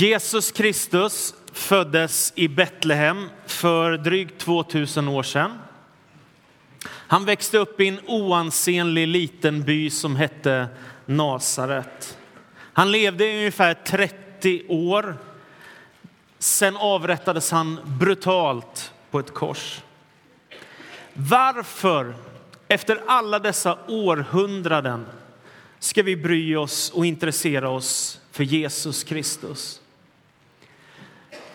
Jesus Kristus föddes i Betlehem för drygt 2000 år sedan. Han växte upp i en oansenlig liten by som hette Nasaret. Han levde i ungefär 30 år. Sen avrättades han brutalt på ett kors. Varför, efter alla dessa århundraden, ska vi bry oss och intressera oss för Jesus Kristus?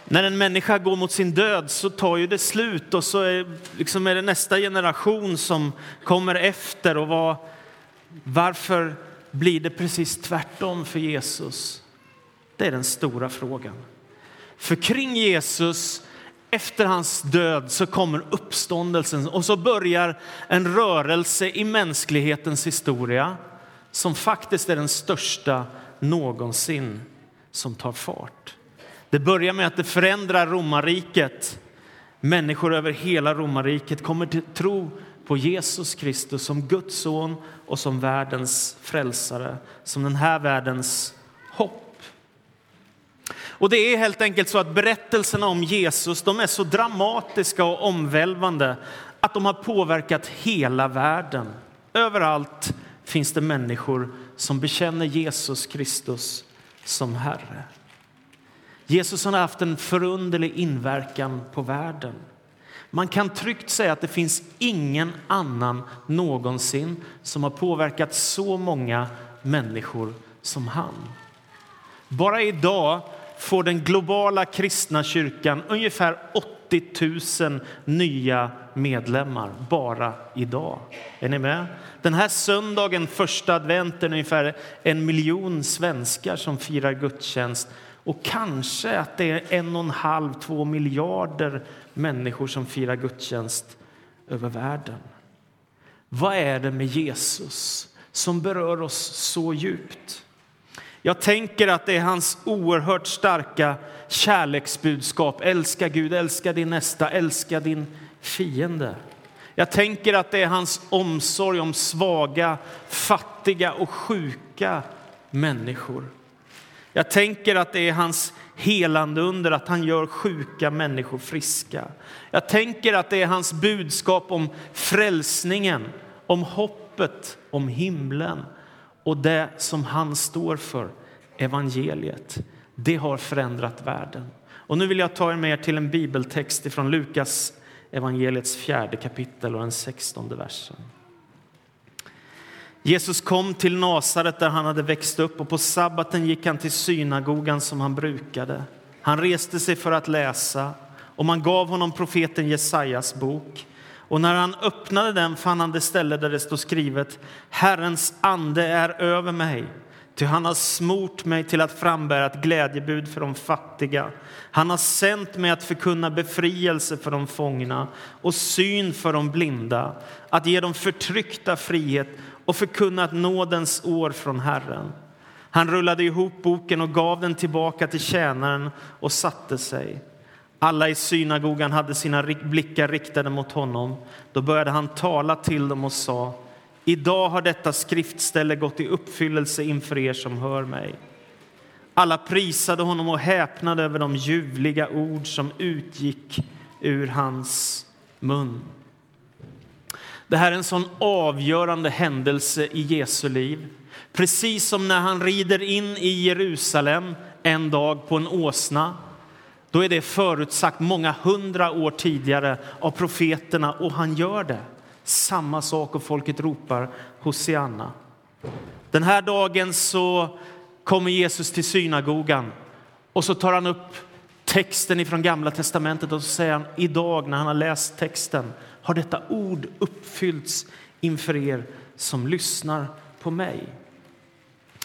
När en människa går mot sin död så tar ju det slut och så är, liksom är det nästa generation som kommer efter. Och var, varför blir det precis tvärtom för Jesus? Det är den stora frågan. För kring Jesus, efter hans död, så kommer uppståndelsen och så börjar en rörelse i mänsklighetens historia som faktiskt är den största någonsin som tar fart. Det börjar med att det förändrar romarriket. Människor över hela romarriket kommer till tro på Jesus Kristus som Guds son och som världens frälsare, som den här världens hopp. Och det är helt enkelt så att berättelserna om Jesus de är så dramatiska och omvälvande att de har påverkat hela världen. Överallt finns det människor som bekänner Jesus Kristus som Herre. Jesus har haft en förunderlig inverkan på världen. Man kan tryggt säga att det finns ingen annan någonsin som har påverkat så många människor som han. Bara idag får den globala kristna kyrkan ungefär 80 000 nya medlemmar bara idag. Är ni med? Den här söndagen, första adventen, ungefär en miljon svenskar som firar gudstjänst och kanske att det är en och en halv, två miljarder människor som firar gudstjänst över världen. Vad är det med Jesus som berör oss så djupt? Jag tänker att det är hans oerhört starka kärleksbudskap. Älska Gud, älska din nästa, älska din fiende. Jag tänker att det är hans omsorg om svaga, fattiga och sjuka människor. Jag tänker att det är hans helande under att han gör sjuka människor friska. Jag tänker att det är hans budskap om frälsningen, om hoppet, om himlen och det som han står för, evangeliet. Det har förändrat världen. Och nu vill jag ta er med till en bibeltext från Lukas evangeliets fjärde kapitel och den sextonde versen. Jesus kom till Nasaret där han hade växt upp och på sabbaten gick han till synagogan som han brukade. Han reste sig för att läsa och man gav honom profeten Jesajas bok. Och när han öppnade den fann han det ställe där det stod skrivet Herrens ande är över mig Ty han har smort mig till att frambära ett glädjebud för de fattiga. Han har sänt mig att förkunna befrielse för de fångna och syn för de blinda, att ge de förtryckta frihet och förkunnat nådens år från Herren. Han rullade ihop boken och gav den tillbaka till tjänaren och satte sig. Alla i synagogan hade sina blickar riktade mot honom. Då började han tala till dem och sa Idag har detta skriftställe gått i uppfyllelse inför er som hör mig. Alla prisade honom och häpnade över de ljuvliga ord som utgick ur hans mun. Det här är en sån avgörande händelse i Jesu liv. Precis som när han rider in i Jerusalem en dag på en åsna. Då är det förutsagt många hundra år tidigare av profeterna och han gör det. Samma sak och folket ropar Hosianna. Den här dagen så kommer Jesus till synagogan och så tar han upp texten från Gamla testamentet och så säger han idag när han har läst texten har detta ord uppfyllts inför er som lyssnar på mig.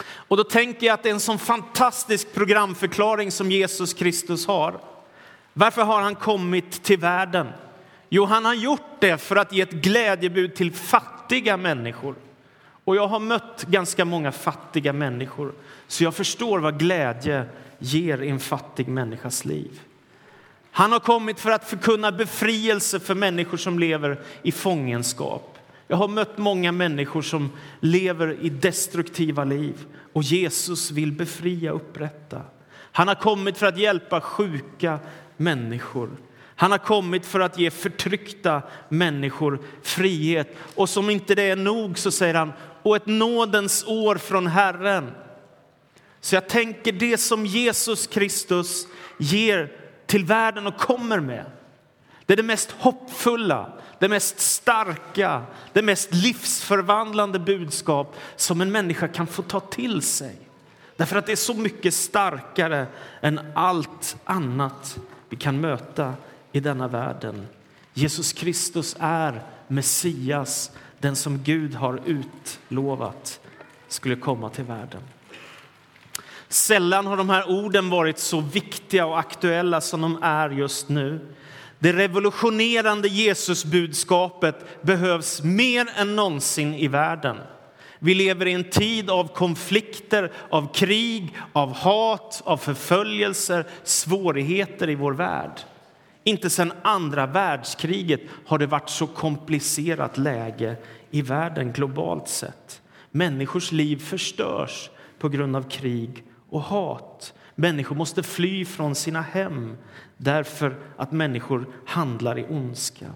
Och då tänker jag att det är en sån fantastisk programförklaring som Jesus Kristus har. Varför har han kommit till världen? Jo, han har gjort det för att ge ett glädjebud till fattiga människor. Och jag har mött ganska många fattiga människor, så jag förstår vad glädje ger i en fattig människas liv. Han har kommit för att förkunna befrielse för människor som lever i fångenskap. Jag har mött många människor som lever i destruktiva liv och Jesus vill befria och upprätta. Han har kommit för att hjälpa sjuka människor. Han har kommit för att ge förtryckta människor frihet. Och som inte det är nog så säger han, och ett nådens år från Herren. Så jag tänker det som Jesus Kristus ger till världen och kommer med. Det är det mest hoppfulla, det mest starka, det mest livsförvandlande budskap som en människa kan få ta till sig. Därför att det är så mycket starkare än allt annat vi kan möta i denna världen. Jesus Kristus är Messias, den som Gud har utlovat skulle komma till världen. Sällan har de här orden varit så viktiga och aktuella som de är just nu. Det revolutionerande Jesusbudskapet behövs mer än någonsin i världen. Vi lever i en tid av konflikter, av krig, av hat, av förföljelser, svårigheter i vår värld. Inte sedan andra världskriget har det varit så komplicerat läge i världen globalt sett. Människors liv förstörs på grund av krig och hat. Människor måste fly från sina hem därför att människor handlar i ondska.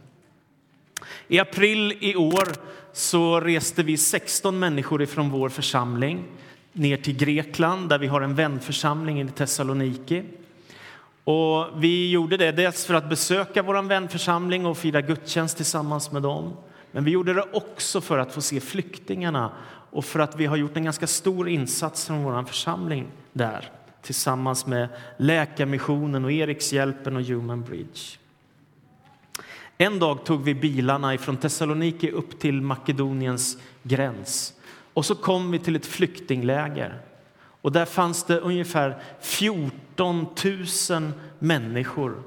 I april i år så reste vi 16 människor från vår församling ner till Grekland där vi har en vänförsamling i Thessaloniki. Och vi gjorde det dels för att besöka vår vänförsamling och fira gudstjänst tillsammans med dem. Men vi gjorde det också för att få se flyktingarna och för att vi har gjort en ganska stor insats från vår församling där tillsammans med Läkarmissionen och Erikshjälpen och Human Bridge. En dag tog vi bilarna från Thessaloniki upp till Makedoniens gräns och så kom vi till ett flyktingläger. Och där fanns det ungefär 14 000 människor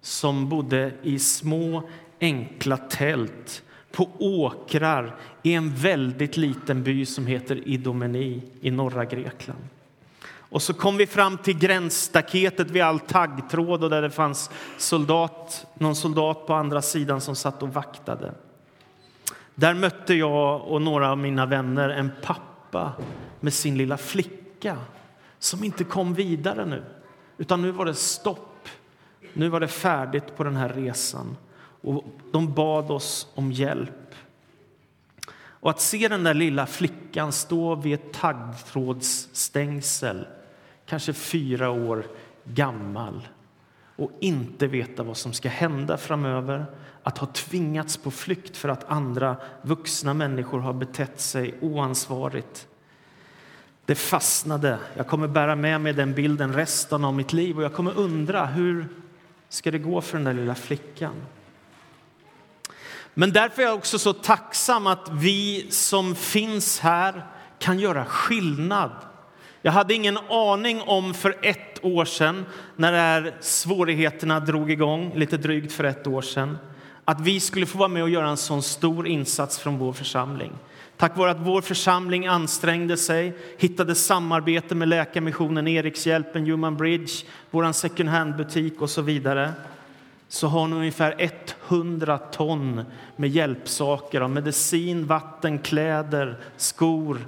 som bodde i små enkla tält på åkrar i en väldigt liten by som heter Idomeni i norra Grekland. Och så kom vi fram till gränsstaketet vid all taggtråd och där det fanns soldat, någon soldat på andra sidan som satt och vaktade. Där mötte jag och några av mina vänner en pappa med sin lilla flicka som inte kom vidare nu, utan nu var det stopp. Nu var det färdigt på den här resan och de bad oss om hjälp. Och att se den där lilla flickan stå vid ett taggtrådsstängsel kanske fyra år gammal och inte veta vad som ska hända framöver. Att ha tvingats på flykt för att andra vuxna människor har betett sig oansvarigt. Det fastnade. Jag kommer bära med mig den bilden resten av mitt liv och jag kommer undra hur ska det gå för den där lilla flickan. Men därför är jag också så tacksam att vi som finns här kan göra skillnad jag hade ingen aning om för ett år sedan, när här svårigheterna drog igång, lite drygt för ett år sedan, att vi skulle få vara med och göra en sån stor insats från vår församling. Tack vare att vår församling ansträngde sig, hittade samarbete med Läkarmissionen, Erikshjälpen, Human Bridge, vår second hand-butik och så vidare så har hon ungefär 100 ton med hjälpsaker av medicin, vatten, kläder, skor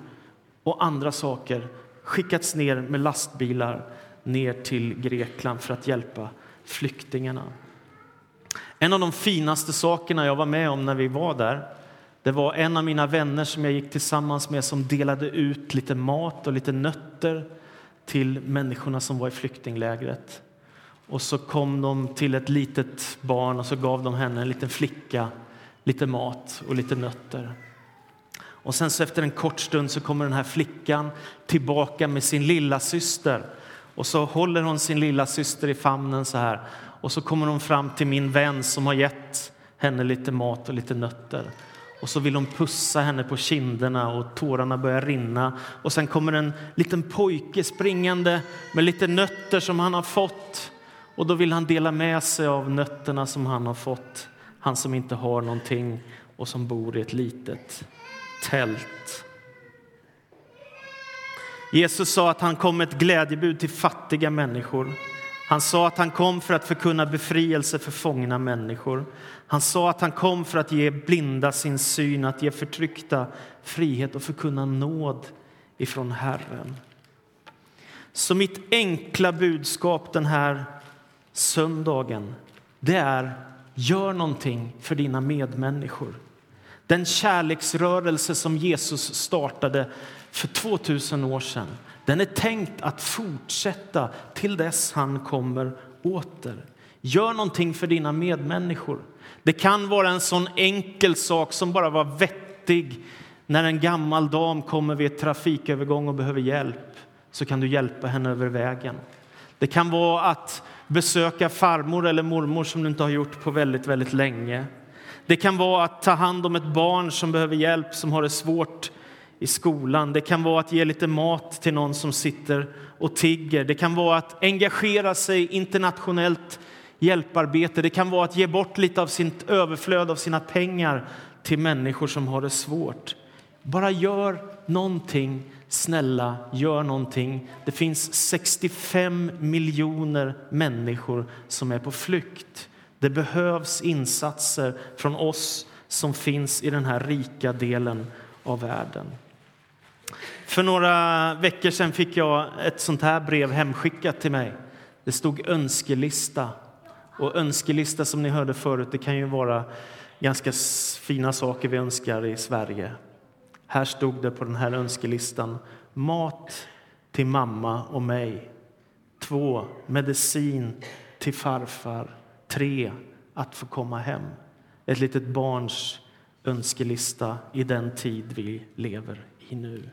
och andra saker skickats ner med lastbilar ner till Grekland för att hjälpa flyktingarna. En av de finaste sakerna jag var med om när vi var där det var en av mina vänner som jag gick tillsammans med som delade ut lite mat och lite nötter till människorna som var i flyktinglägret. Och så kom de till ett litet barn och så gav de henne, en liten flicka, lite mat och lite nötter. Och sen så efter en kort stund så kommer den här flickan tillbaka med sin lilla syster. Och så håller hon sin lilla syster i famnen så här. Och så kommer hon fram till min vän som har gett henne lite mat och lite nötter. Och så vill hon pussa henne på kinderna och tårarna börjar rinna. Och sen kommer en liten pojke springande med lite nötter som han har fått. Och då vill han dela med sig av nötterna som han har fått. Han som inte har någonting och som bor i ett litet tält. Jesus sa att han kom med ett glädjebud till fattiga människor. Han sa att han kom för att förkunna befrielse för fångna människor. Han sa att han kom för att ge blinda sin syn, att ge förtryckta frihet och förkunna nåd ifrån Herren. Så mitt enkla budskap den här söndagen, det är gör någonting för dina medmänniskor. Den kärleksrörelse som Jesus startade för 2000 år sedan, den är tänkt att fortsätta till dess han kommer åter. Gör någonting för dina medmänniskor. Det kan vara en sån enkel sak som bara var vettig när en gammal dam kommer vid ett trafikövergång och behöver hjälp så kan du hjälpa henne över vägen. Det kan vara att besöka farmor eller mormor som du inte har gjort på väldigt, väldigt länge. Det kan vara att ta hand om ett barn som behöver hjälp, som har det svårt i skolan. Det kan vara att ge lite mat till någon som sitter och tigger. Det kan vara att engagera sig internationellt hjälparbete. Det kan vara att ge bort lite av sitt överflöd av sina pengar till människor som har det svårt. Bara gör någonting. Snälla, gör någonting. Det finns 65 miljoner människor som är på flykt. Det behövs insatser från oss som finns i den här rika delen av världen. För några veckor sedan fick jag ett sånt här brev hemskickat till mig. Det stod önskelista. Och önskelista som ni hörde förut, det kan ju vara ganska fina saker vi önskar i Sverige. Här stod det på den här önskelistan mat till mamma och mig. Två, medicin till farfar. Tre, att få komma hem. Ett litet barns önskelista i den tid vi lever i nu.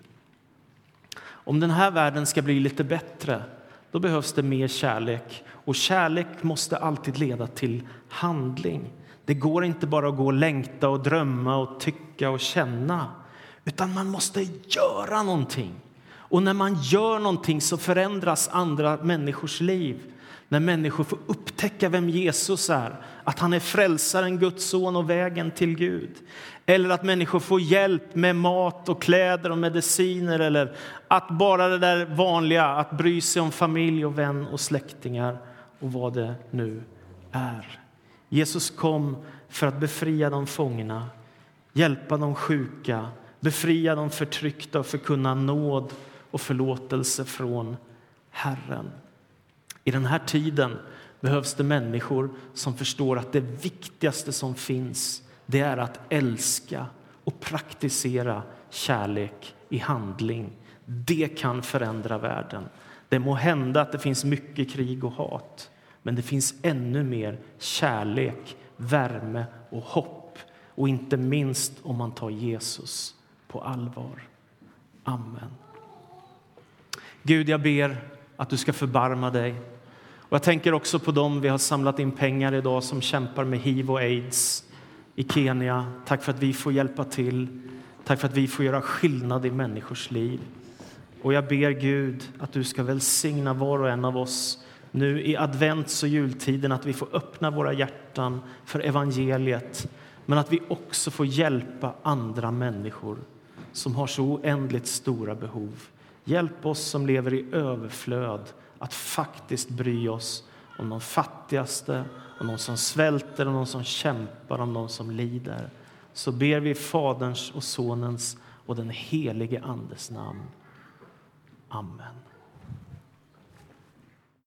Om den här världen ska bli lite bättre då behövs det mer kärlek. Och kärlek måste alltid leda till handling. Det går inte bara att gå och längta och drömma och tycka och känna. Utan man måste göra någonting. Och när man gör någonting så förändras andra människors liv. När människor får upptäcka vem Jesus är, att han är frälsaren, Guds son och vägen till Gud. Eller att människor får hjälp med mat och kläder och mediciner eller att bara det där vanliga, att bry sig om familj och vän och släktingar och vad det nu är. Jesus kom för att befria de fångna, hjälpa de sjuka, befria de förtryckta och förkunna nåd och förlåtelse från Herren. I den här tiden behövs det människor som förstår att det viktigaste som finns det är att älska och praktisera kärlek i handling. Det kan förändra världen. Det må hända att det finns mycket krig och hat men det finns ännu mer kärlek, värme och hopp och inte minst om man tar Jesus på allvar. Amen. Gud, jag ber att du ska förbarma dig. Och jag tänker också på dem vi har samlat in pengar idag som kämpar med hiv och aids i Kenya. Tack för att vi får hjälpa till. Tack för att vi får göra skillnad i människors liv. Och jag ber Gud att du ska välsigna var och en av oss nu i advents och jultiden, att vi får öppna våra hjärtan för evangeliet men att vi också får hjälpa andra människor som har så oändligt stora behov. Hjälp oss som lever i överflöd att faktiskt bry oss om de fattigaste, om de som svälter, om de som kämpar, om de som lider. Så ber vi Faderns och Sonens och den helige Andes namn. Amen.